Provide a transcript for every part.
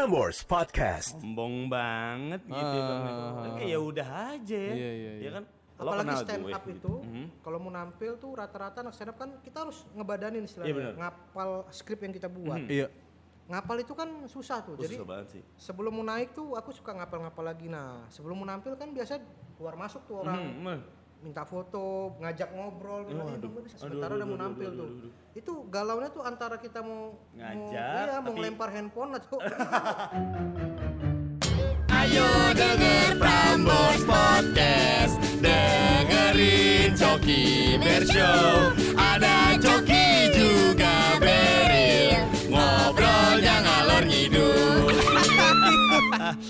Prambors Podcast. sombong banget gitu ya bang. Oke ya udah aja ya. Iya, iya, Ya kan. Lo Apalagi stand gue up gitu. itu, Mhm. kalau mau nampil tuh rata-rata anak stand up kan kita harus ngebadanin Iya, istilahnya, benar. ngapal skrip yang kita buat. Iya. Ngapal itu kan susah tuh. Oh, Jadi susah banget sih. sebelum mau naik tuh aku suka ngapal-ngapal lagi. Nah, sebelum mau nampil kan biasa keluar masuk tuh orang Hmm, mah. Minta foto, ngajak ngobrol, gitu. Eh, Bang, bisa sebentar Aduh, udah mau aduh, nampil aduh, tuh. aduh, aduh. Itu galaunya tuh antara kita mau Ngajak, mau, iya, mau tapi- ngelempar handphone atau Ayo denger Prambors Podcast Dengerin Coki Bershow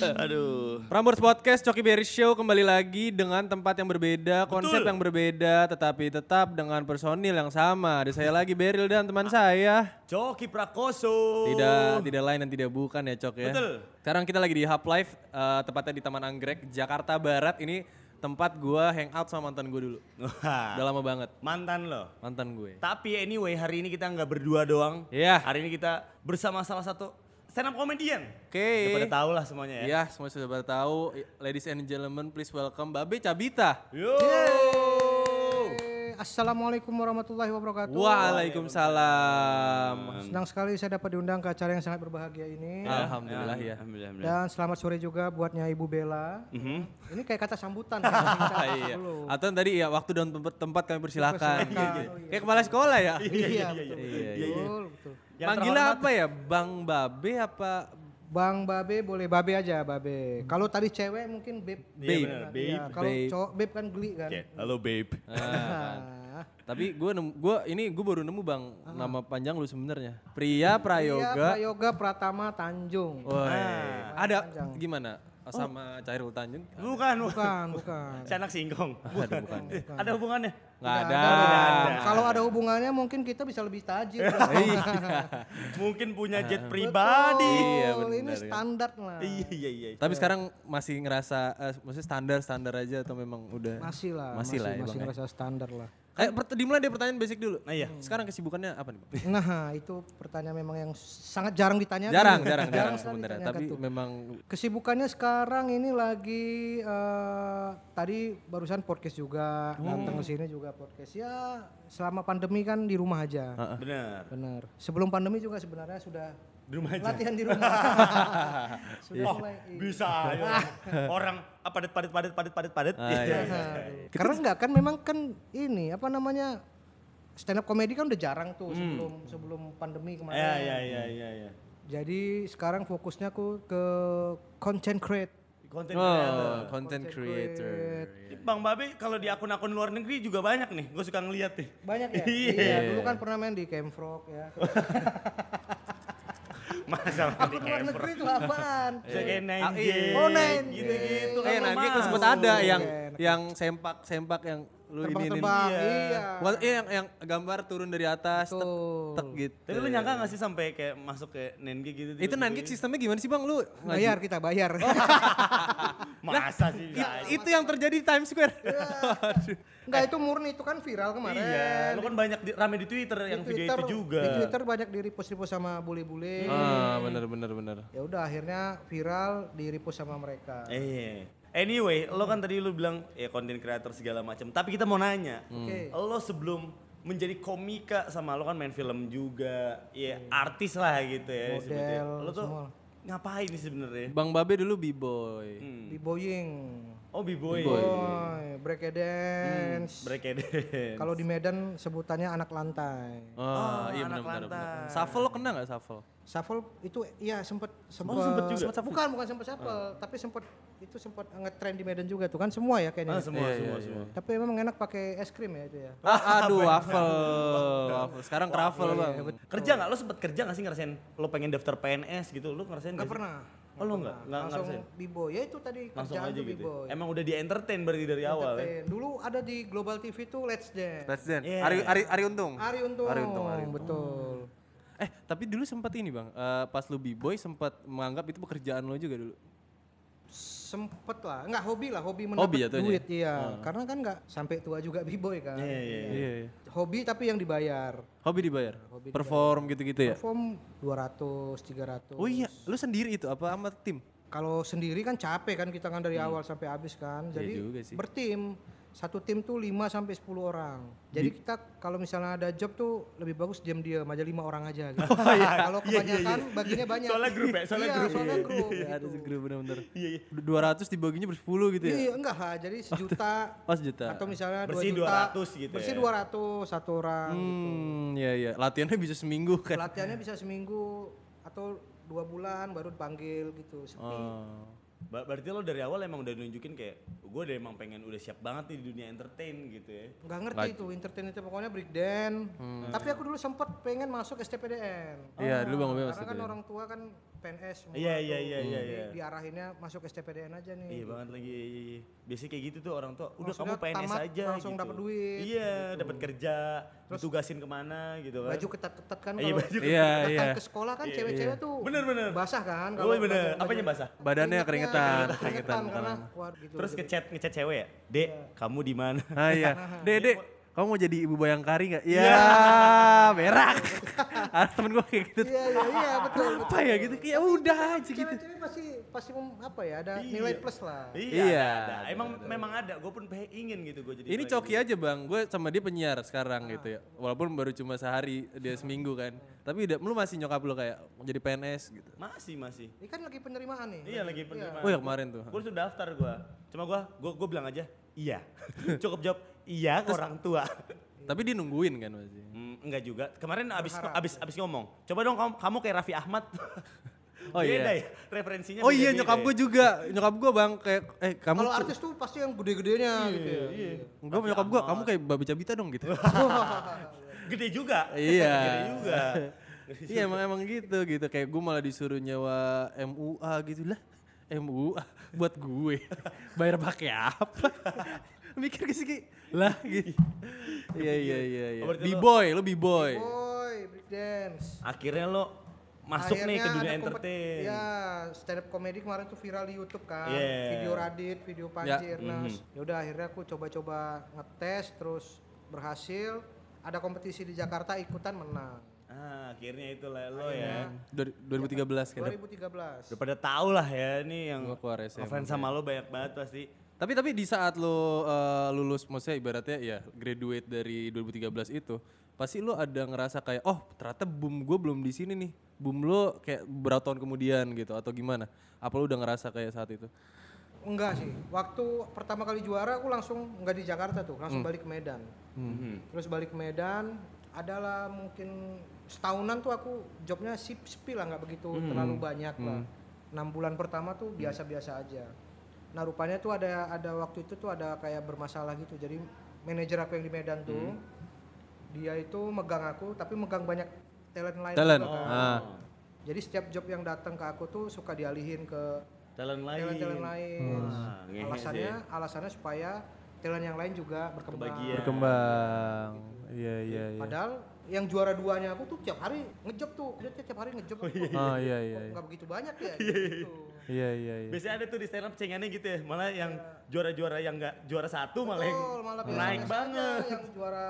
Aduh. Prambors Podcast Coki Berry Show kembali lagi dengan tempat yang berbeda, konsep yang berbeda, tetapi tetap dengan personil yang sama. Ada saya lagi Beril dan teman saya. Coki Prakoso. Tidak tidak lain dan tidak bukan ya Cok ya. Betul. Sekarang kita lagi di Hub Life, eh, tepatnya di Taman Anggrek, Jakarta Barat. Ini tempat gua hangout sama mantan gue dulu. Wah, Udah lama banget, mantan lo. mantan gue. Tapi anyway hari ini kita nggak berdua doang. Iya. Hari ini kita bersama salah satu stand up comedian. Oke. Udah pada tahu lah semuanya ya. Ya, semua sudah pada tahu. Ladies and gentlemen, please welcome Babe Cabita. Yo. Eh, Assalamualaikum warahmatullahi wabarakatuh. Waalaikumsalam. Senang sekali saya dapat diundang ke acara yang sangat berbahagia ini. Alhamdulillah ya. Alhamdulillah. alhamdulillah. Dan selamat sore juga buatnya Ibu Bella. Mhm. Ini kayak kata sambutan. iya. Atau tadi ya waktu dan tempat, tempat kami persilakan. Persilakan, oh iya. Kayak kepala sekolah ya. Iya. Iya, Betul, betul. Yang Manggilnya apa ya? Bang Babe apa? Bang Babe boleh Babe aja Babe. Kalau tadi cewek mungkin Beb. Iya, Babe. Iya, babe. Kalau Babe. cowok Beb kan geli kan. Oke, Halo babe. Ah. Tapi gue nemu, gua ini gue baru nemu bang nama panjang lu sebenarnya. Pria Prayoga. Prayoga Pratama Tanjung. Woi, ada panjang. gimana? Sama Cairul Tanjung? Bukan, bukan. Bukan, bukan. Si anak singkong. Ada bukan? Ada hubungannya? Nggak Nggak ada. ada. Kalau ada hubungannya mungkin kita bisa lebih tajir. Iya. Mungkin punya jet pribadi. Iya, benar, Ini ya. standar lah. Iya, iya, iya. Tapi sekarang masih ngerasa, eh, maksudnya standar standar aja atau memang udah? Masih lah, Masih masih, lah ya, masih Bang, ya. ngerasa standar lah. Eh, dimulai dari pertanyaan basic dulu. Nah, iya. Sekarang kesibukannya apa nih bang? Nah, itu pertanyaan memang yang sangat jarang ditanyakan. Jarang, jarang, jarang sekali sebenarnya. Tapi tuh. memang Kesibukannya sekarang ini lagi eh, tadi barusan podcast juga, Oh. datang ke sini juga podcast. Ya, selama pandemi kan di rumah aja. Benar. Benar. Sebelum pandemi juga sebenarnya sudah Di rumah aja. latihan di rumah. sudah Oh, mulai. bisa ayo. Orang ah, padat padat padat padat padat padat. Ah, iya. Aduh. Karena enggak kan memang kan ini apa namanya stand up comedy kan udah jarang tuh sebelum sebelum pandemi kemarin. Hmm. Iya, iya, iya, iya, iya. Jadi sekarang fokusnya aku ke content create. Creator. oh, content creator. Bang Babe kalau di akun-akun luar negeri juga banyak nih. Gue suka ngeliat nih. Banyak ya? Iya. dulu kan pernah main di Camfrog ya. Masa di Akun luar negeri itu apaan? Kayak nine Oh, Nine gitu-gitu. Eh kan sempat ada yang yang sempak sempak yang lu ini Terbang-terbang, iya. Wah, iya yang yang gambar turun dari atas tek, tek gitu. Tapi lu nyangka gak sih sampai kayak masuk ke gag gitu? Itu nanti sistemnya gimana sih bang lu? Bayar kita bayar. Masa sih? It- itu yang terjadi di Times Square. Enggak itu murni itu kan viral kemarin. Iya, lu kan banyak di, rame di Twitter Di yang video Twitter- itu juga. Di Twitter banyak di repost repost sama bule-bule. ah, bener bener bener. Ya udah akhirnya viral di repost sama mereka. Eh, anyway, lo kan tadi lu bilang ya content creator segala macam. Tapi kita mau nanya, Oke. lo sebelum menjadi komika sama lo kan main film juga, ya artis lah gitu ya. Model, sebetulnya. Lo tuh semua. ngapain nih sebenarnya? Bang Babe dulu b-boy. Hmm. Di boying. Oh b-boy. Boy, break dance. Break dance. Kalau di Medan sebutannya anak lantai. Oh, iya anak benar benar. lantai. Shuffle lo kena nggak shuffle? Shuffle itu iya sempet sempet Oh, sempet juga? sempet- bukan bukan sempet shuffle, tapi sempet itu sempet ngetrend di Medan juga tuh kan semua ya kayaknya. Ah, semua, semua, semua. Tapi emang enak pakai es krim ya itu ya. Ah, aduh waffle. waffle. Sekarang kraffle bang. Kerja nggak? Lo sempet kerja nggak sih ngerasain lo pengen daftar PNS gitu? Lo ngerasain Enggak nggak sih? pernah. Oh lo nggak? Nggak Langsung ngerasain? bibo ya itu tadi Langsung kerjaan aja gitu. bibo. ya? Emang udah di entertain berarti dari awal ya? Dulu ada di Global TV tuh Let's Dance. Let's dance. Iya. Ari, Ari, Ari Untung. Ari Untung. Ari Untung, Ari Untung. Betul. Eh tapi dulu sempat ini bang, eh, pas lu b-boy sempat menganggap itu pekerjaan lo juga dulu. Sempet lah nggak hobi lah hobi Hobi mendapat jatuhnya? duit iya karena kan nggak sampai tua juga b-boy kan Iya, iya, Iya, iya. hobi tapi yang dibayar Hobi dibayar? Hobi Perform gitu-gitu ya? perform 200 300 Oh iya, lu sendiri itu apa sama tim? kalau sendiri kan capek kan kita kan dari awal sampai habis kan jadi Hmm. juga sih. bertim satu tim tuh 5 sampai 10 orang. Jadi kita kalau misalnya ada job tuh lebih bagus diam diam aja lima orang aja gitu. kalau kebanyakan baginya banyak. Oh, iya, Soalnya grup ya, soalnya iya, grup. Soalnya grup. Ya, ada gitu. segera bener-bener. Iya, iya. 200 dibaginya bersepuluh gitu ya? Iya, enggak lah. Jadi sejuta Oh sejuta. atau misalnya dua Bersih juta. 200 gitu Bersih ya. 200 satu orang. Hmm, iya iya. Latihannya bisa seminggu kan? Latihannya bisa seminggu atau dua bulan baru dipanggil gitu. Sepi. Oh. Berarti lo dari awal emang udah nunjukin kayak gue udah emang pengen udah siap banget nih di dunia entertain gitu ya. Nggak ngerti itu entertain itu pokoknya break dance. Tapi aku dulu sempet pengen masuk STPDN. Iya, dulu Bang Karena masuk kan ya. orang tua kan PNS Iya, iya, iya, iya, Jadi iya. diarahinnya masuk STPDN aja nih. Iya banget lagi. iya, iya, iya. Biasanya kayak gitu tuh orang tua. Udah Maksudnya kamu PNS tamat, aja langsung gitu. dapet duit, Iya, dapat kerja, ditugasin ke mana gitu kan. Baju ketat-ketat kan Iya, baju Iya, iya. ke sekolah kan cewek-cewek tuh Bener, bener. basah kan Oh kalau bener, apanya basah? Badannya keringetan, keringetan keringetan. karena gitu. Terus ngechat ngechat cewek ya, Dek, kamu di mana? Ah iya. Dek, dek, kamu mau jadi ibu bayangkari nggak? Iya, berak. Ada temen gue kayak gitu. Iya iya iya betul. Apa ya gitu? Ya udah aja gitu. Cewek-cewek pasti pasti apa ya ada nilai plus lah. Iya, Iya, ada, ada. Emang memang ada. Gue pun pengen ingin gitu gue jadi. Ini coki aja bang, gue sama dia penyiar sekarang gitu ya. Walaupun baru cuma sehari, dia seminggu kan. Tapi udah, lu masih nyokap lu kayak jadi PNS gitu. Masih masih. Ini kan lagi penerimaan nih. Iya lagi penerimaan. Oh ya kemarin tuh. Gue sudah daftar gue. Cuma gue gue gue bilang aja iya. Cukup jawab iya ke orang tua. Tapi dia nungguin kan masih. Hmm, enggak juga. Kemarin abis abis abis ngomong. Coba dong kamu, kamu kayak Raffi Ahmad. Oh Beda iya. ya referensinya. Oh iya beda-beda nyokap ya. gue juga, nyokap gue bang kayak eh kamu Kalau artis tuh pasti yang gede-gedenya gitu ya. Gue nyokap gue, kamu kayak babi cabita dong gitu. Gede juga. Iya. Gede juga. iya emang emang gitu gitu kayak gue malah disuruh nyewa MUA gitu lah MUA buat gue bayar pakai apa mikir ke sih Ki? lah gitu iya iya iya iya Oh, berarti b lo- boy lo b boy Boy, break dance. Akhirnya lo masuk nih ke dunia entertain. Ya, stand up comedy kemarin tuh viral di YouTube kan. Yeah. Video Radit, video Panji Ernest. Ya udah akhirnya aku coba-coba ngetes terus berhasil. Ada kompetisi di Jakarta ikutan menang. Ah, akhirnya itu lah lo ya. Dari 2013 kan 2013. Udah pada tau lah ya nih yang Gua keluar SMA. ngefans sama lo banyak banget pasti. Tapi tapi di saat lo eh, lulus maksudnya ibaratnya ya graduate dari 2013 itu pasti lo ada ngerasa kayak oh ternyata boom gue belum di sini nih. Boom lo kayak beberapa tahun kemudian gitu atau gimana? Apa lo udah ngerasa kayak saat itu? Enggak sih. Waktu pertama kali juara aku langsung nggak di Jakarta tuh, langsung balik ke Medan. Terus balik ke Medan, adalah mungkin setahunan tuh aku jobnya sip sepi lah nggak begitu terlalu banyak lah. Enam bulan pertama tuh biasa-biasa aja. Nah rupanya tuh ada ada waktu itu tuh ada kayak bermasalah gitu. Jadi manajer aku yang di Medan tuh, dia itu megang aku tapi megang banyak talent lain Talent. juga kan. Ah. Jadi setiap job yang datang ke aku tuh suka dialihin ke Talent lain. talent-talent lain. Wah, ngehe alasannya sih. alasannya supaya talent yang lain juga berkembang. Kebagian. berkembang iya iya iya Padahal yang juara duanya aku tuh tiap hari ngejob tuh, dia tiap hari ngejob. Oh, oh iya iya iya Nggak begitu banyak ya. gitu. iya iya iya Biasanya ada tuh di stand up cengannya gitu ya. Malah yang juara-juara yang enggak juara satu malah yang malah naik banget. Yang juara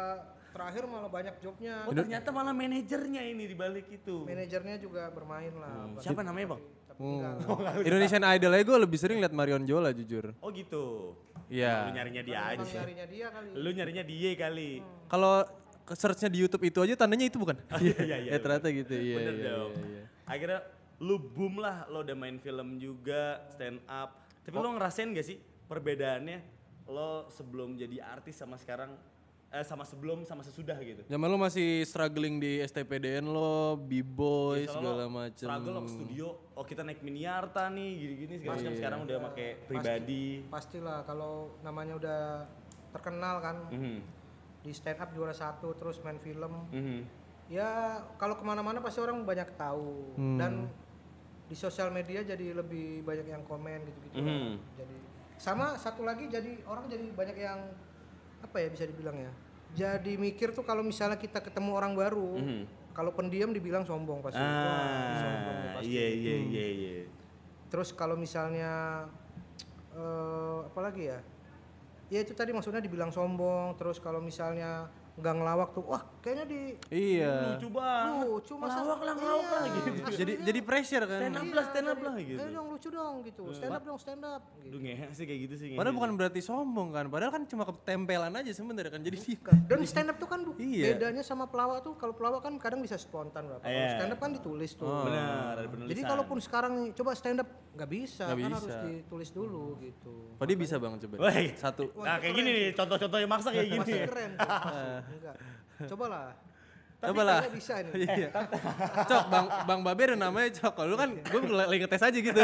terakhir malah banyak jobnya. Oh ternyata malah manajernya ini di balik itu. Manajernya juga bermain lah. Siapa namanya bang? Hmm. Indonesian Idol aja gue lebih sering liat Marion Jola jujur Oh gitu. Iya. Lu nyarinya dia aja sih. nyarinya dia kali. Lu nyarinya dia kali. kalau ke searchnya di YouTube itu aja tandanya itu bukan iya, iya, ya ternyata gitu iya Bener iya, dong. iya, iya. Akhirnya lu boom lah, lo udah main film juga, stand up. Tapi lo ngerasain gak sih perbedaannya lo sebelum jadi artis sama sekarang, eh sama sebelum sama sesudah gitu? Zaman lo masih struggling di STPDN lo, B-boy Misalnya segala lo macem. Struggle lo ke studio, oh kita naik Miniarta nih, gini-gini segala Iya. macam. Sekarang udah pakai pribadi. Pastilah kalau namanya udah terkenal kan Mhm, di stand up juara satu terus main film mhm. ya kalau ke mana-mana pasti orang banyak tahu dan di sosial media jadi lebih banyak yang komen gitu-gitu lah. Mhm. jadi sama satu lagi jadi orang jadi banyak yang apa ya bisa dibilang ya jadi mikir tuh kalau misalnya kita ketemu orang baru Mhm. kalau pendiam dibilang sombong pasti Wah, sombong Ah, pasti. iya iya iya iya. terus kalau misalnya eh apalagi ya ya itu tadi maksudnya dibilang sombong terus kalau misalnya nggak ngelawak tuh wah kayaknya di Iya. Lucu banget. lucu masa Ngelawak lah, ngelawak iya, lah gitu. Jadi jadi pressure kan. Stand up lah, stand up lah gitu. ayo dong lucu dong gitu stand up dong stand up gitu. Ngehe sih kayak gitu sih. Padahal bukan berarti sombong kan. Padahal kan cuma ketempelan aja sebenarnya kan. Jadi dia dan stand up tuh kan bu- Iya. bedanya sama pelawak tuh kalau pelawak kan kadang bisa spontan berapa kalau Iya. stand up kan ditulis tuh Benar, ada penulisan. jadi kalaupun sekarang nih coba stand up nggak bisa Nggak kan bisa. harus ditulis dulu gitu Oh dia bisa bang coba. Woi. Satu. Nah kayak gini nih, contoh-contoh yang maksa kayak gini. masih keren tuh. enggak coba lah Coba lah. Bisa ini Iya. Cok, Bang Bang Babe ada namanya Cok. Kalau lu kan gue lagi ngetes aja gitu.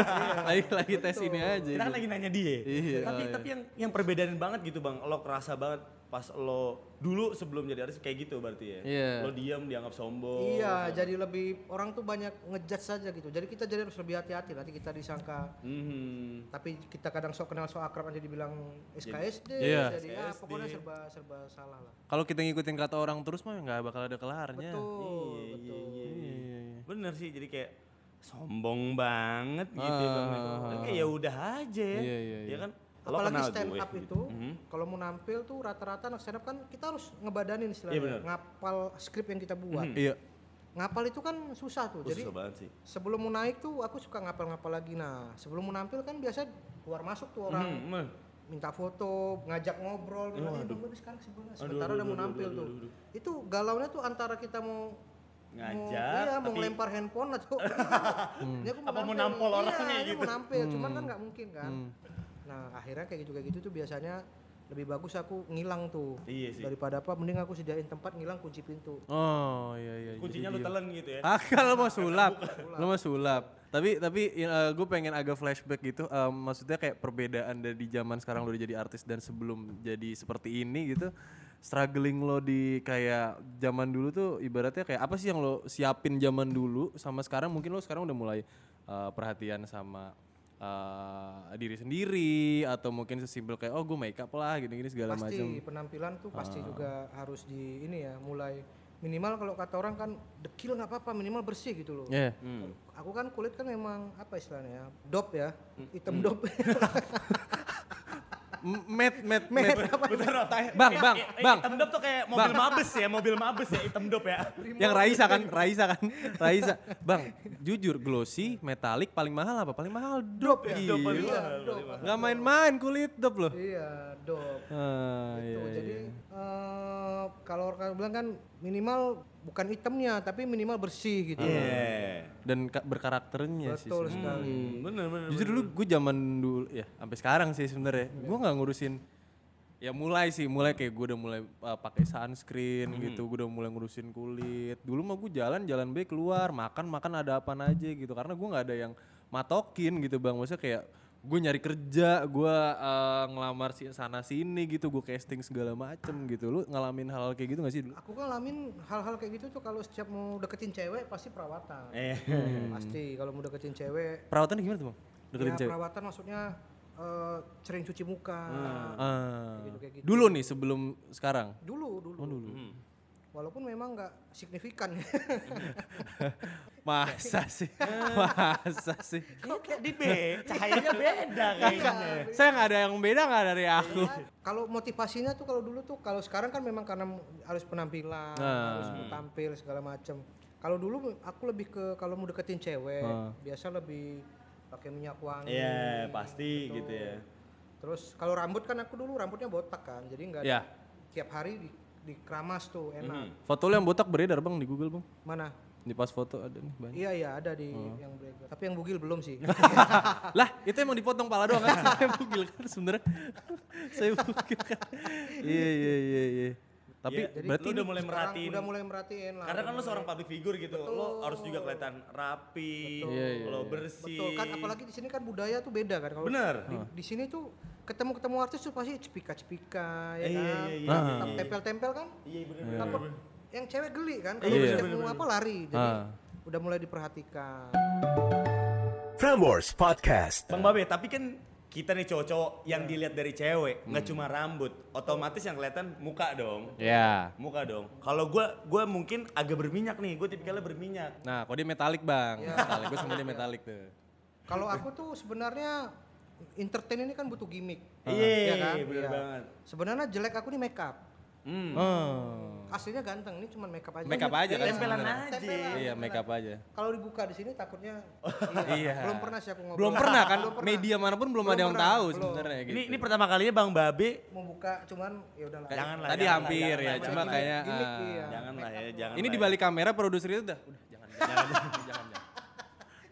lagi lagi tes ini aja. Kita kan lagi nanya dia. Iya. Tapi tapi yang yang perbedaan banget gitu bang, lo kerasa banget pas lo dulu sebelum jadi artis kayak gitu berarti ya. Iya. Lo diam dianggap sombong. Iya, jadi lebih orang tuh banyak ngejudge saja gitu. Jadi kita jadi harus lebih hati-hati. Nanti kita disangka, Mhm. tapi kita kadang sok kenal sok akrab aja dibilang SKSD. Iya. Jadi ya pokoknya serba serba salah lah. Kalau kita ngikutin kata orang terus mah nggak bakal ada kelarnya. Betul, Iya, betul. iya, iya, Iya, iya. Bener sih, jadi kayak sombong banget gitu ya bang. Ah. Tapi kayak ya udah aja ya. Iya, iya, iya. Ya kan. Lo Apalagi stand gue up itu, Mhm. kalau mau nampil tuh rata-rata anak stand up kan kita harus ngebadanin Iya, istilahnya, benar. ngapal skrip yang kita buat. Iya. Ngapal itu kan susah tuh. Oh, Jadi susah sih. sebelum mau naik tuh aku suka ngapal-ngapal lagi. Nah, sebelum mau nampil kan biasa keluar masuk tuh orang Mhm, mah. minta foto, ngajak ngobrol, bilang, "Eh, Bang Bobi sekarang sebenarnya sementara aduh, udah mau aduh, nampil aduh, tuh. aduh, Itu galaunya tuh antara kita mau Ngajak, mau, iya, mau ngelempar handphone atau aku Apa mau nampil. nampol Iya, orangnya ini gitu. mau nampil, cuman kan nggak mungkin kan. Nah, akhirnya kayak gitu kayak gitu tuh biasanya lebih bagus aku ngilang tuh Iya sih. daripada apa mending aku sediain tempat ngilang kunci pintu Oh iya iya. Kuncinya jadi diem. telan gitu ya. Akal lo mau sulap, lo mau sulap. Tapi tapi gue pengen agak flashback gitu. em, maksudnya kayak perbedaan dari zaman sekarang lo udah jadi artis dan sebelum jadi seperti ini gitu. Struggling lo di kayak zaman dulu tuh ibaratnya kayak apa sih yang lo siapin zaman dulu sama sekarang mungkin lo sekarang udah mulai eh, perhatian sama eh, diri sendiri atau mungkin sesimpel kayak oh gue make up lah gini-gini segala pasti macam. penampilan tuh pasti Ah. juga harus di ini ya mulai minimal kalau kata orang kan dekil nggak apa-apa minimal bersih gitu loh Iya. Hmm. aku kan kulit kan memang apa istilahnya ya dop ya Hmm. hitam dop M- Met, met, met. Otaknya. Bang, bang, bang. Hitam dop tuh kayak mobil mabes ya, mobil mabes ya, hitam dop ya. Yang Raisa kan, Raisa kan, Raisa. Bang, jujur glossy, metalik paling mahal apa? Paling mahal dop ya. Dop paling mahal. Nggak main-main kulit dop loh. iya dop Ah, Gitu. iya, jadi eh, kalau orang bilang kan minimal bukan hitamnya tapi minimal bersih gitu Iya. Dan ka- berkarakternya sih. betul sekali Hmm, bener bener. Jujur dulu gue zaman dulu ya sampai sekarang sih sebenarnya. Gue nggak ngurusin ya mulai sih mulai kayak gue udah mulai uh, pakai sunscreen gitu gue udah mulai ngurusin kulit dulu mah gue jalan jalan baik keluar makan makan ada apa aja gitu karena gue nggak ada yang matokin gitu bang maksudnya kayak gue nyari kerja gue uh, ngelamar sana sini gitu gue casting segala macem gitu. Lu ngalamin hal, -hal kayak gitu gak sih dulu? Aku ngalamin hal-hal kayak gitu tuh kalau setiap mau deketin cewek pasti perawatan. Eh. pasti. Kalau mau deketin cewek. Perawatannya gimana tuh bang? Deketin ya cewek? perawatan maksudnya eh, sering cuci muka. Ah. gitu, kayak gitu. dulu nih sebelum sekarang? Dulu dulu, Hmm. Walaupun memang nggak signifikan. Masa sih? Masa sih? Kok kayak di B, cahayanya beda kayaknya. saya nggak ada yang beda nggak dari aku? Kalau motivasinya tuh kalau dulu tuh kalau sekarang kan memang karena harus penampilan Nah. harus tampil segala macam kalau dulu aku lebih ke kalau mau deketin cewek Ah. biasa lebih pakai minyak wangi. Iya, pasti gitu ya. terus kalau rambut kan aku dulu rambutnya botak kan jadi nggak ya tiap hari di, keramas tuh enak. Foto lu yang botak beredar bang di Google bang. Mana? Di pas foto ada nih banyak. Iya iya ada di Oh. yang breaker tapi yang bugil belum sih. Lah itu emang dipotong pala doang kan? Saya bugil kan sebenarnya. Saya bugil kan? Iya iya iya iya tapi Iya, berarti lu ini udah mulai merhatiin. udah mulai merhatiin lah Karena kan lo seorang public figure gitu, lo harus juga kelihatan rapi, Iya, iya, lo iya. bersih. betul kan apalagi di sini kan budaya tuh beda kan kalau Bener. di, di sini tuh ketemu ketemu artis tuh pasti cepika cepika ya Iya, kan iya, iya, iya, Tem- tempel-tempel kan Iya bener takut yang cewek geli kan kalau Iya. ketemu apa lari jadi Ah. udah mulai diperhatikan Prambors Podcast. Bang Babe, tapi kan kita nih cowok-cowok yang dilihat dari cewek, nggak cuma rambut, otomatis yang kelihatan muka dong. ya Muka dong. Kalau gua gua mungkin agak berminyak nih, gue tipikalnya berminyak. nah kalau dia metalik bang metalik gue sama dia metalik tuh kalau aku tuh sebenarnya entertain ini kan butuh gimmick. Iya, ya kan? bener Iya. banget. Sebenarnya jelek aku nih make up. Hmm. Oh. Aslinya ganteng, ini cuma make up aja. Make up aja kan Tempelan aja. Tempelan. Iya, make up aja. Kalau dibuka di sini takutnya Iya. Belum pernah sih aku ngobrol. Belum pernah kan? Belum pernah. Media mana pun belum, Belum ada yang pernah, tahu sebenarnya gitu. Ini ini pertama kalinya Bang Babe mau buka cuman ya udahlah. Jangan lah, Tadi jangan hampir ya, jangan cuma lah. kayak Gimmick, ah, iya. Jangan lah ya, jangan. Ini lah di ya. balik kamera produser itu udah udah jangan jangan. jangan.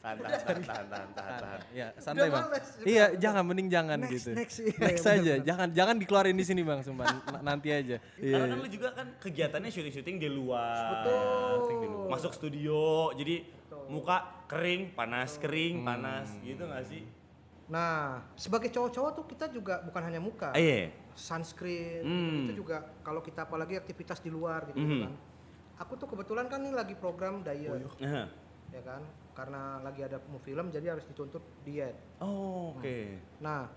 Tahan, tahan, tahan, tahan, tahan, tahan, tahan. Iya, santai bang. males. Iya, jangan mending jangan Next, gitu. next, iya, Next iya, aja, jangan jangan dikeluarin di sini bang, sumpah. Nanti aja. Iya. Karena kan lu juga kan kegiatannya syuting-syuting di luar. Betul. Masuk studio, jadi muka kering, panas, kering, panas, gitu gak sih? Nah, sebagai cowok-cowok tuh kita juga bukan hanya muka. Ah, iya. Sunscreen Hmm. itu juga kalau kita apalagi aktivitas di luar gitu Mhm. kan. Aku tuh kebetulan kan ini lagi program diet. Nah. Ya kan? Karena lagi ada mau film jadi harus dituntut diet. Oh, oke. Nah,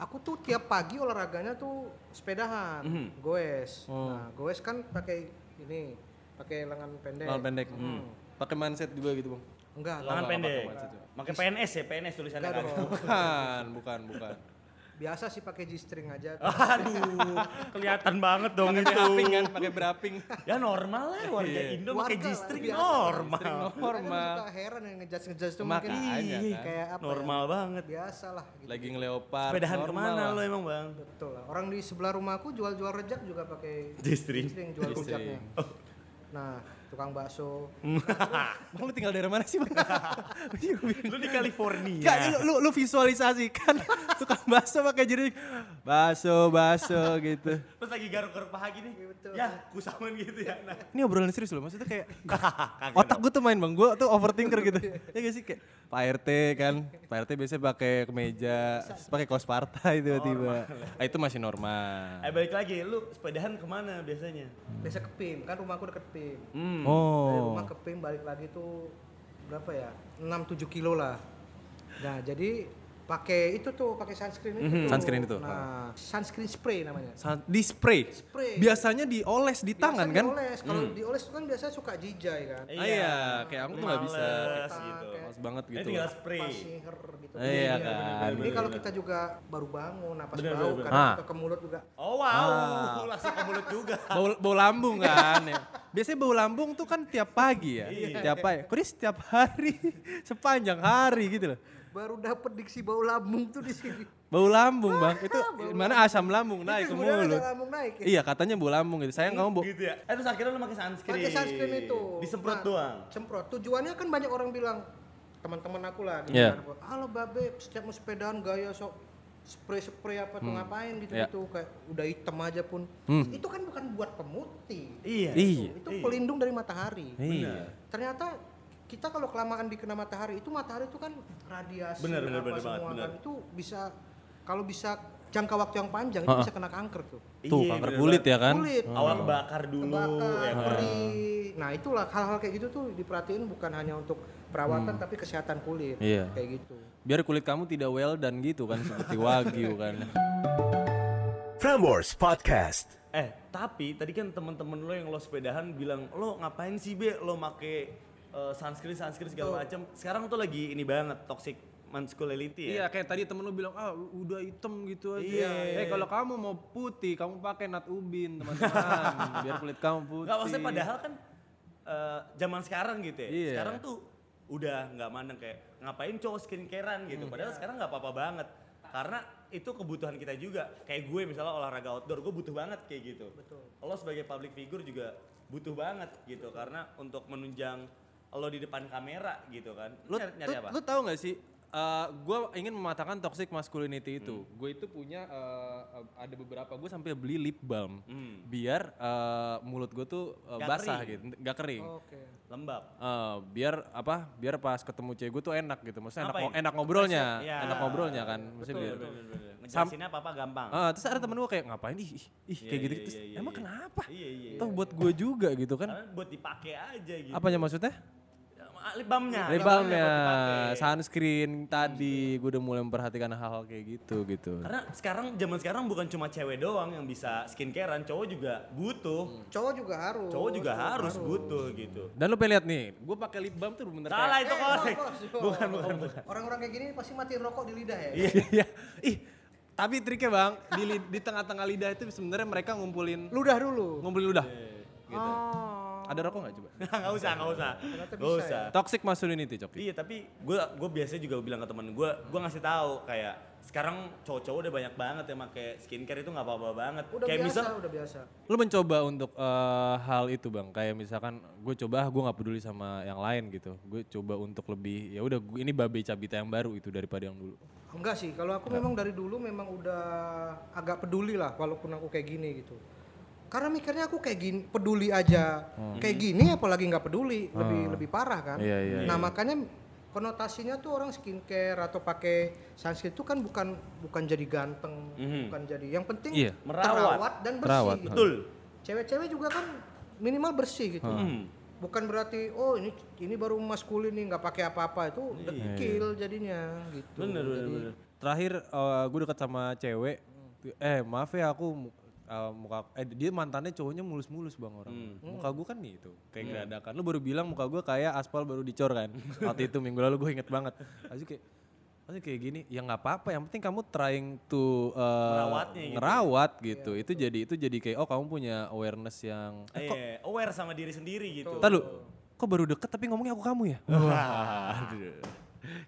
aku tuh tiap pagi olahraganya tuh sepedahan, Mhm. goes. Oh. Nah, goes kan pakai ini, pakai lengan pendek. Lengan pendek. Hmm. Pakai mindset juga gitu bang. Enggak, Lengan pendek. pakai PNS ya, PNS tulisannya enggak kan. Bukan, bukan, bukan. Biasa sih pakai G-string aja. Aduh, kelihatan banget dong Pakai itu. beraping kan, pakai beraping. Ya normal lah warga Iya. Indo pakai G-string biasa. normal. Kan Normal. suka heran yang ngejudge-ngejudge tuh Makanya mungkin kan. ih, kayak apa Normal banget. ya? Biasa lah gitu. Lagi ngeleopard. Sepedahan normal ke mana lah. lo emang bang? Betul lah. Orang di sebelah rumahku jual-jual rejak juga pakai G-string. G-string jual G-string. rejaknya. Nah, tukang bakso. Bang lu tinggal daerah mana sih bang? Lu di California. Gak, lu, lu, lu visualisasikan tukang bakso pakai jenis bakso, bakso gitu. Terus lagi garuk-garuk paha gini. Iya, betul. Ya, kusaman gitu ya. Nah. Ini obrolan serius loh, maksudnya kayak otak gue tuh main bang, gue tuh overthinker gitu. ya gak sih kayak Pak RT kan, Pak RT biasanya pakai kemeja, pakai kaos partai tiba-tiba. Ah, itu masih normal. Eh balik lagi, lu sepedahan ke mana biasanya? Biasa ke PIM, kan rumahku deket PIM. Hmm. Dari Oh, rumah ke PIM balik lagi tuh berapa ya? 6-7 kilo lah. Nah, jadi pakai itu tuh, pakai sunscreen itu. Mhm, tuh. sunscreen itu. Nah, sunscreen spray namanya. San- di spray. Spray. Biasanya dioles di tangan Biasa kan? Dioles. Kalau dioles tuh kan biasanya suka jijai kan. Ah, iya, kayak aku tuh nggak bisa. Males Kita gitu. Males banget Ini gitu. tinggal spray. Gitu. Iya kan. Ini kalau kita juga baru bangun, napas Bener, bau, bener, Ah. ke, mulut juga. Oh wow, langsung ke mulut juga. bau, bau lambung kan ya. Biasanya bau lambung tuh kan tiap pagi ya. Tiap pagi. Kok dia setiap hari, sepanjang hari gitu loh. Baru dapet diksi bau lambung tuh di sini. Bau lambung bang, itu mana asam lambung naik ke mulut. lambung naik ya. Iya katanya bau lambung gitu. Sayang kamu bau. Gitu ya. Eh terus akhirnya lu pakai sunscreen. Pakai sunscreen itu. Disemprot Nah, doang. Semprot. Tujuannya kan banyak orang bilang teman-teman aku lah gitu Iya. kan. Halo babe, setiap mau sepedaan gaya sok spray-spray apa tuh ngapain gitu Iya. gitu kayak udah hitam aja pun. Hmm. Itu kan buat pemutih. Iya. Iya. Itu pelindung dari matahari. Iya. Ternyata kita kalau kelamaan dikena matahari itu matahari itu kan radiasi Bener, bener, apa bener semua banget, bener. kan itu bisa kalau bisa jangka waktu yang panjang itu Ha-ha. bisa kena kanker tuh. Tuh Iya, kanker kulit ya kan? Kulit. Awal kebakar dulu Kebakar, ya kan. Nah, itulah hal-hal kayak gitu tuh diperhatiin bukan hanya untuk perawatan tapi kesehatan kulit. Iya. Kayak gitu. Biar kulit kamu tidak well dan gitu kan seperti wagyu kan. Frameworks Podcast. Eh, tapi tadi kan temen-temen lo yang lo sepedahan bilang, lo ngapain sih be lo make eh, sunscreen sunscreen segala macam. Sekarang tuh lagi ini banget toxic masculinity Iya ya. kayak tadi temen lu bilang ah udah hitam gitu aja. Iya. Eh kalau kamu mau putih kamu pakai nat ubin teman-teman biar kulit kamu putih. Gak maksudnya padahal kan eh, zaman sekarang gitu ya. Iya. Sekarang tuh udah nggak mandang kayak ngapain cowok skincarean gitu. Padahal sekarang nggak apa-apa banget. Karena itu kebutuhan kita juga. Kayak gue misalnya olahraga outdoor, gue butuh banget kayak gitu. Betul. Lo sebagai public figure juga butuh banget gitu. Karena untuk menunjang lo di depan kamera gitu kan. Lu, nyari, apa? lu tahu nggak sih? Gue ingin mematahkan toxic masculinity itu. Gue itu punya eh, ada beberapa gue sampai beli lip balm Hmm. biar eh, mulut gue tuh eh, Nggak basah kering. gitu, nggak kering. Oke. Lembab. Eh, biar apa? Biar pas ketemu cewek gue tuh enak gitu. Maksudnya enak, Apa ngo- ini? enak ngobrolnya, Iya. enak ngobrolnya kan. Maksudnya Betul, biar. betul. Bener-bener. Ngejelasinnya apa-apa gampang. Ah, terus ada temen gue kayak ngapain ih, ih, ih, Iya, kayak gitu. iya, Terus, iya, iya, emang iya. kenapa? Iya, iya. Toh buat gue juga gitu kan. Karena buat dipakai aja gitu. Apanya maksudnya? Ah, lip balmnya. Lip Lip balmnya, sunscreen tadi, gue udah mulai memperhatikan hal-hal kayak gitu gitu. Karena sekarang zaman sekarang bukan cuma cewek doang yang bisa skincarean, cowok juga butuh. Cowok juga harus. Cowok juga harus butuh gitu. Dan lu pengen lihat nih, gue pakai lip balm tuh bener Salah kayak- itu Eh, korek. bos. Bukan, bukan, bukan. Orang-orang kayak gini pasti mati rokok di lidah ya. Iya. Ih, tapi triknya bang, di, li- di tengah-tengah lidah itu sebenarnya mereka ngumpulin Ludah dulu. ngumpulin ludah. Gitu. Oh. Ada rokok nggak coba? Nggak usah, nggak usah. Nggak usah. Toxic masculinity, Coki. Iya tapi gue gue biasanya juga bilang ke temen gue, gue ngasih tahu kayak sekarang cowok-cowok udah banyak banget yang pakai skincare itu nggak apa-apa banget. Udah kayak biasa, misal, udah biasa. Lu mencoba untuk eh, hal itu bang, kayak misalkan gue coba, gue nggak peduli sama yang lain gitu. Gue coba untuk lebih, ya udah ini babe cabita yang baru itu daripada yang dulu. Enggak sih, kalau aku memang dari dulu memang udah agak peduli lah walaupun aku kayak gini gitu. Karena mikirnya aku kayak gini, peduli aja. Kayak gini apalagi nggak peduli, lebih lebih parah kan. Iya, iya, nah, makanya konotasinya tuh orang skincare atau pakai sunscreen itu kan bukan bukan jadi ganteng, bukan jadi. Yang penting Iya. Merawat. terawat dan bersih Terawat, gitu. betul. Cewek-cewek juga kan minimal bersih gitu. Hmm. Bukan berarti oh ini ini baru maskulin nih nggak pakai apa-apa itu dekil jadinya gitu. Bener, bener, Jadi, bener. Terakhir gue deket sama cewek, eh maaf ya aku eh, muka eh dia mantannya cowoknya mulus-mulus bang orang. Muka gue kan nih itu kayak geradakan. Lu baru bilang muka gue kayak aspal baru dicor kan. Waktu itu minggu lalu gue inget banget. Asli kayak Asli kayak gini, ya nggak apa-apa. Yang penting kamu trying to eh, Merawatnya gitu. ngerawat gitu. Itu jadi itu jadi kayak oh kamu punya awareness yang eh, kok Iya, aware sama diri sendiri gitu. Ntar lu, kok baru deket tapi ngomongnya aku kamu ya? Wah.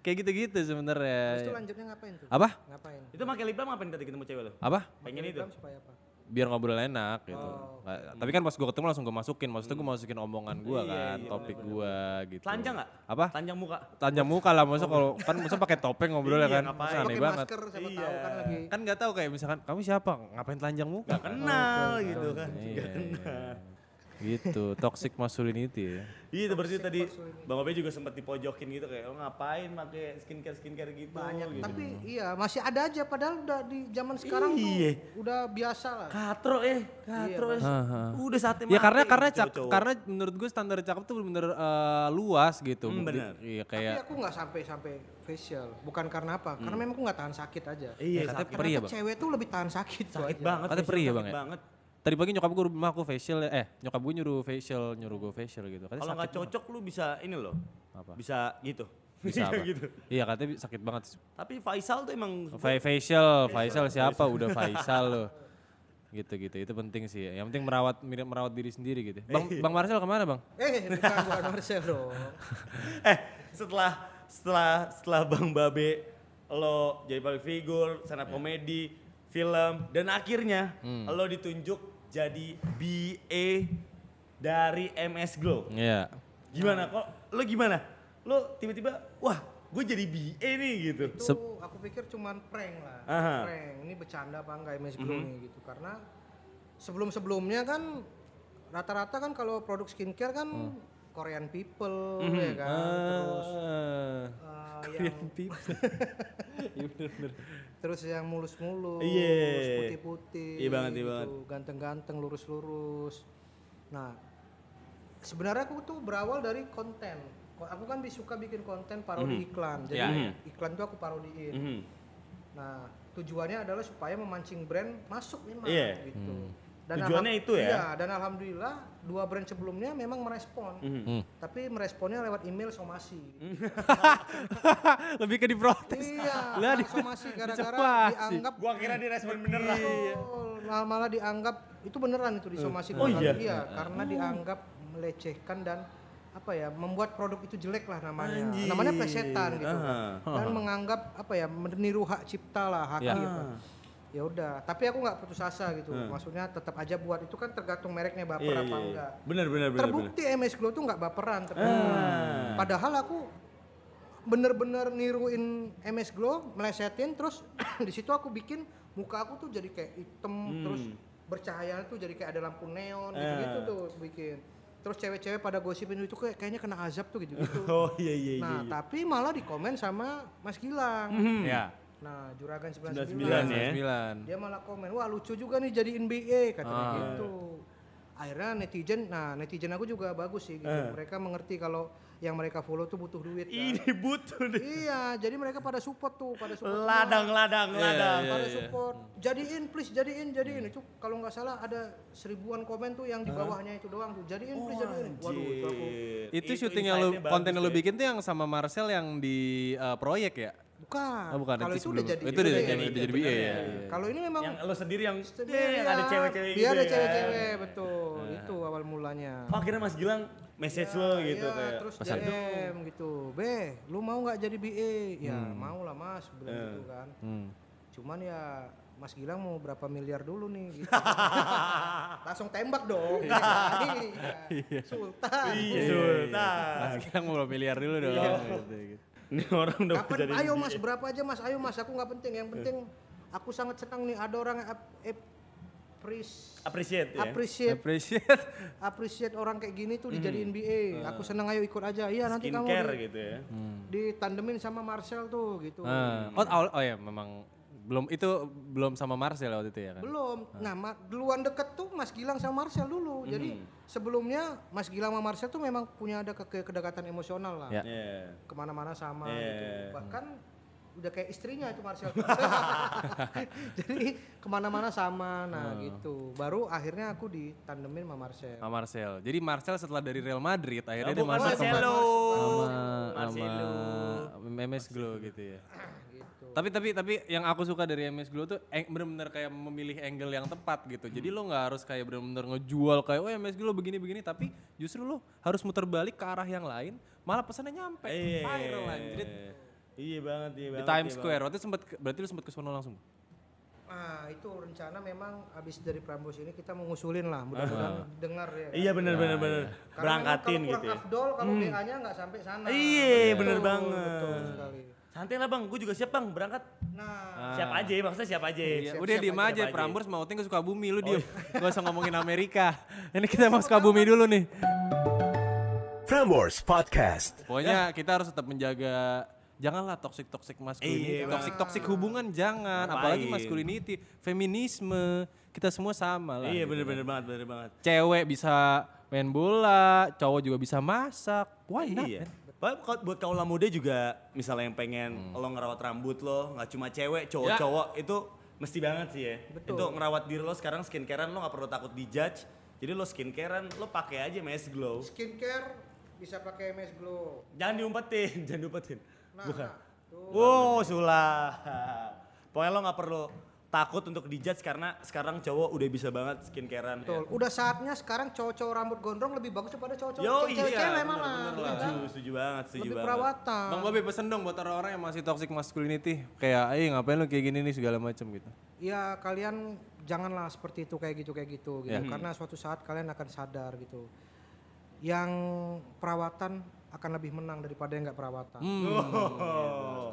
Kayak gitu-gitu Terus itu sebenarnya. lanjutnya ngapain tuh? Apa? Ngapain? Itu pakai lip balm ngapain tadi ketemu cewek lo? Apa? Pengen itu. Supaya apa? Biar ngobrol enak gitu. Nggak- Tapi kan pas gue ketemu langsung gue masukin. Maksudnya gue masukin omongan gue kan, topik gue gitu. Telanjang nggak? Apa? Telanjang muka. Telanjang muka lah, masa kalau kan masa pakai topeng ngobrol ya Iya, kan. ngapain? Aneh banget. masker siapa tahu kan lagi. Kan nggak tahu kayak misalkan kamu siapa? Ngapain telanjang muka? Gak kenal gitu kan. Iya, iya. Gitu, toxic masculinity ya. Iya itu berarti tadi Bang Obe juga sempat dipojokin gitu kayak oh ngapain pakai skincare skincare gitu. Banyak. gitu. Tapi iya masih ada aja padahal udah di zaman sekarang Iya. tuh udah biasa lah. Katro eh, katro eh. Udah saatnya Ya karena karena cak, cowok-cowok. karena menurut gue standar cakep tuh bener-bener eh, luas gitu. Hmm, bener. Iya Tapi kayak aku nggak sampai sampai facial. Bukan karena apa? Karena memang aku nggak tahan sakit aja. Iya, katanya ya, Ternyata Bang? cewek tuh lebih tahan sakit. sakit banget. Katanya perih ya, ya? banget. Tadi pagi nyokap gue rumah aku facial ya, eh nyokap gue nyuruh facial, nyuruh gue facial gitu. Kalau nggak cocok lu bisa ini loh. Apa? Bisa gitu. Bisa apa? gitu. Iya katanya sakit banget. Tapi Faisal tuh emang Fa- facial, Faisal siapa? Udah Faisal loh. Gitu gitu, itu penting sih. Yang penting merawat mirip merawat diri sendiri gitu. Bang Bang Marcel ke mana bang? Eh, bukan bukan Marcel dong. eh setelah setelah setelah Bang Babe lo jadi public figure, stand up Iya. komedi, film dan akhirnya Hmm. lo ditunjuk jadi BA dari MS Glow. Iya. Gimana kok lo gimana? Lo tiba-tiba wah gue jadi BA nih gitu. Itu aku pikir cuman prank lah. Aha. Prank. Ini bercanda apa enggak MS Glow nih gitu. Karena sebelum-sebelumnya kan rata-rata kan kalau produk skincare kan Korean people ya kan. Terus Ah. uh, yang Iya bener-bener. terus yang mulus-mulus, Iya. putih-putih, Iya banget, iya gitu, banget. ganteng-ganteng, lurus-lurus. Nah, sebenarnya aku tuh berawal dari konten. Ko- Aku kan suka bikin konten parodi iklan, jadi Iya, iya. iklan tuh aku parodiin. Mhm. Nah, tujuannya adalah supaya memancing brand masuk memang Iya. gitu. Tujuannya alham- itu ya? Iya, dan alhamdulillah dua brand sebelumnya memang merespon. Mhm. Hmm. Tapi meresponnya lewat email somasi. Lebih ke diprotes. iya, Lah, di- somasi gara-gara dianggap Gua kira direspon beneran. Betul, malah, malah dianggap itu beneran itu disomasi Oh beneran. iya? karena dianggap melecehkan dan apa ya membuat produk itu jelek lah namanya. Anjir. Namanya plesetan gitu. Ah. Dan menganggap apa ya meniru hak cipta lah hak Ya. gitu. Ya udah, tapi aku nggak putus asa gitu. Maksudnya tetap aja buat itu kan tergantung mereknya baper Iya, apa iya, iya. enggak. Bener bener bener. bener. Terbukti MS Glow tuh nggak baperan terbukti. Ah. Padahal aku bener-bener niruin MS Glow, melesetin terus di situ aku bikin muka aku tuh jadi kayak hitam terus bercahaya tuh jadi kayak ada lampu neon gitu-gitu Ah. tuh bikin. Terus cewek-cewek pada gosipin itu kayak kayaknya kena azab tuh gitu-gitu. Oh iya iya iya. nah, tapi malah di komen sama Mas Gilang. Ya. Nah, Juragan 99 99. ya. Sembilan. Dia malah komen, "Wah, lucu juga nih jadi NBA," katanya Ah. gitu. Akhirnya netizen, nah netizen aku juga bagus sih gitu. Eh. Mereka mengerti kalau yang mereka follow tuh butuh duit kan. Ini butuh deh. Iya, jadi mereka pada support tuh, pada support. semua. Ladang, ladang, Iya, ladang. iya. pada support. Jadiin please, jadiin, jadiin. Itu kalau nggak salah ada seribuan komen tuh yang di bawahnya itu doang tuh. Jadiin please, jadiin. Waduh, itu aku Anjir. Itu, syuting yang lu konten yang lu bikin tuh yang sama Marcel yang di uh, proyek ya? Bukan. Oh, bukan. Kalau itu itu udah jadi. Itu udah jadi, udah jadi BA ya. Kalau ini memang Yang lo sendiri yang, sendiri eh, yang ada ya. cewek-cewek Dia gitu ada ya. cewek-cewek, betul. Itu awal mulanya. Oh akhirnya Mas Gilang message lo gitu Iya, kayak. terus pesan. DM gitu. Be, lu mau nggak jadi BA? Ya, mau lah Mas, bilang Eh. gitu kan. Hmm. Cuman ya Mas Gilang mau berapa miliar dulu nih gitu. Langsung tembak dong. Iya. Sultan. Iya, Sultan. Mas Gilang mau berapa miliar dulu dong. gitu, gitu. Ini orang udah Kapan? jadi Ayo Mas, berapa aja Mas? Ayo Mas, aku nggak penting. Yang penting aku sangat senang nih ada orang yang ap- appreciate appreciate ya. appreciate Appreciate. appreciate orang kayak gini tuh dijadiin BA. Aku senang ayo ikut aja. Iya nanti kamu di- gitu ya. ditandemin sama Marcel tuh gitu. Ah. oh, awal- oh ya memang belum itu belum sama Marcel waktu itu ya kan? Belum. Nah, ma- duluan deket tuh Mas Gilang sama Marcel dulu. Jadi sebelumnya Mas Gilang sama Marcel tuh memang punya ada ke- ke- kedekatan emosional lah. Ya. Iya. Ke mana-mana sama Iya. gitu. Bahkan udah kayak istrinya itu Marcel. Jadi ke mana-mana sama. Nah gitu. Baru akhirnya aku ditandemin sama Marcel. Sama Marcel. Jadi Marcel setelah dari Real Madrid akhirnya Oh, dia bukan masuk ke Marcelo. sama Marcelo. sama MS Glow gitu ya. Tapi tapi tapi yang aku suka dari MS Glow tuh eng- bener-bener kayak memilih angle yang tepat gitu. Jadi lo nggak harus kayak bener-bener ngejual kayak oh MS Glow begini-begini tapi justru lo harus muter balik ke arah yang lain malah pesannya nyampe Iya. viral anjir. Iya banget, iya Di banget. Times iya Square. Waktu itu sempat berarti lo sempat ke sono langsung. Nah itu rencana memang abis dari Prambos ini kita mau ngusulin lah. Mudah-mudahan dengar ya. kan? Iya bener bener bener. Karena Berangkatin memang gitu kalau ya. kurang afdol kalau BA-nya nggak sampai sana. Iya, bener Betul, banget. Betul sekali. Santai lah bang, gue juga siap bang berangkat. Nah, Siap aja, maksudnya siap aja. Iya, siap- udah siap diem aja, aja. Prambors mau ke Sukabumi lu diem. Gak usah ngomongin Amerika. Ini kita mau Sukabumi dulu nih. Prambors Podcast. Pokoknya kita harus tetap menjaga janganlah toxic toxic masculinity, Iya, toxic toxic hubungan jangan, apalagi Ngapain? masculinity, feminisme, kita semua sama lah. Iya gitu bener kan. bener banget, bener banget. Cewek bisa main bola, cowok juga bisa masak. Why not? Iya. man? Kau- buat kaula muda juga misalnya yang pengen lo ngerawat rambut lo, nggak cuma cewek, cowok-cowok itu mesti banget sih ya. Betul. Itu ngerawat diri lo sekarang skincarean lo nggak perlu takut dijudge. Jadi lo skincarean lo pakai aja Mass Glow. skincare bisa pakai MS Glow. Jangan diumpetin, jangan diumpetin. Nah, Bukan. nah, tuh. Wow, sulah. Pokoknya lo nggak perlu takut untuk dijudge karena sekarang cowok udah bisa banget skincarean. Betul. Udah saatnya sekarang cowok-cowok rambut gondrong lebih bagus daripada cowok-cowok cewek-cewek iya, malah. bener-bener iya kan? setuju, setuju banget, setuju Lebih banget. perawatan. Bang Babe pesen dong buat orang-orang yang masih toxic masculinity. Kayak, eh ngapain lu kayak gini nih segala macam gitu. Ya kalian janganlah seperti itu kayak gitu kayak gitu gitu Ya. karena suatu saat kalian akan sadar gitu. Yang perawatan akan lebih menang daripada yang nggak perawatan. Oh.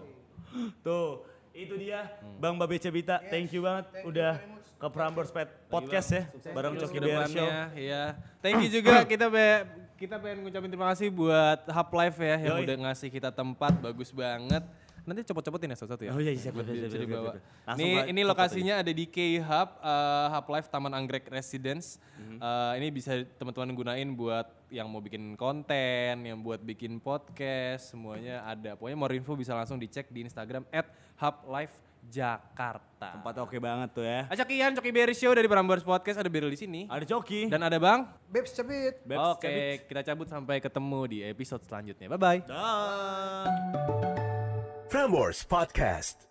Tuh, itu dia Bang Babe Cebita. Thank you banget Thank you udah much. ke Prambors Pet Podcast ya bareng Terus Coki Bear Show. ya. Thank you juga kita be kita pengen ngucapin terima kasih buat Hub Life ya yang Yoi. udah ngasih kita tempat bagus banget. Nanti copot-copotin ya satu-satu ya. Oh iya, siap, Buat siap, bisa siap, siap, dibawa. siap, siap. Langsung Ini ini lokasinya ada di K Hub eh, Hub Life Taman Anggrek Residence. Mhm. Eh, ini bisa teman-teman gunain buat yang mau bikin konten, yang buat bikin podcast, semuanya ada. Pokoknya mau info bisa langsung dicek di Instagram @hublife_jakarta. Tempatnya oke banget tuh ya. Ajak Ian, Coki Berry Show dari Prambors Podcast ada Beryl di sini. Ada Coki. Dan ada Bang. Babes cebit. Babs Oke, Cabit. kita cabut sampai ketemu di episode selanjutnya. Bye bye. Dah. Prambors Podcast.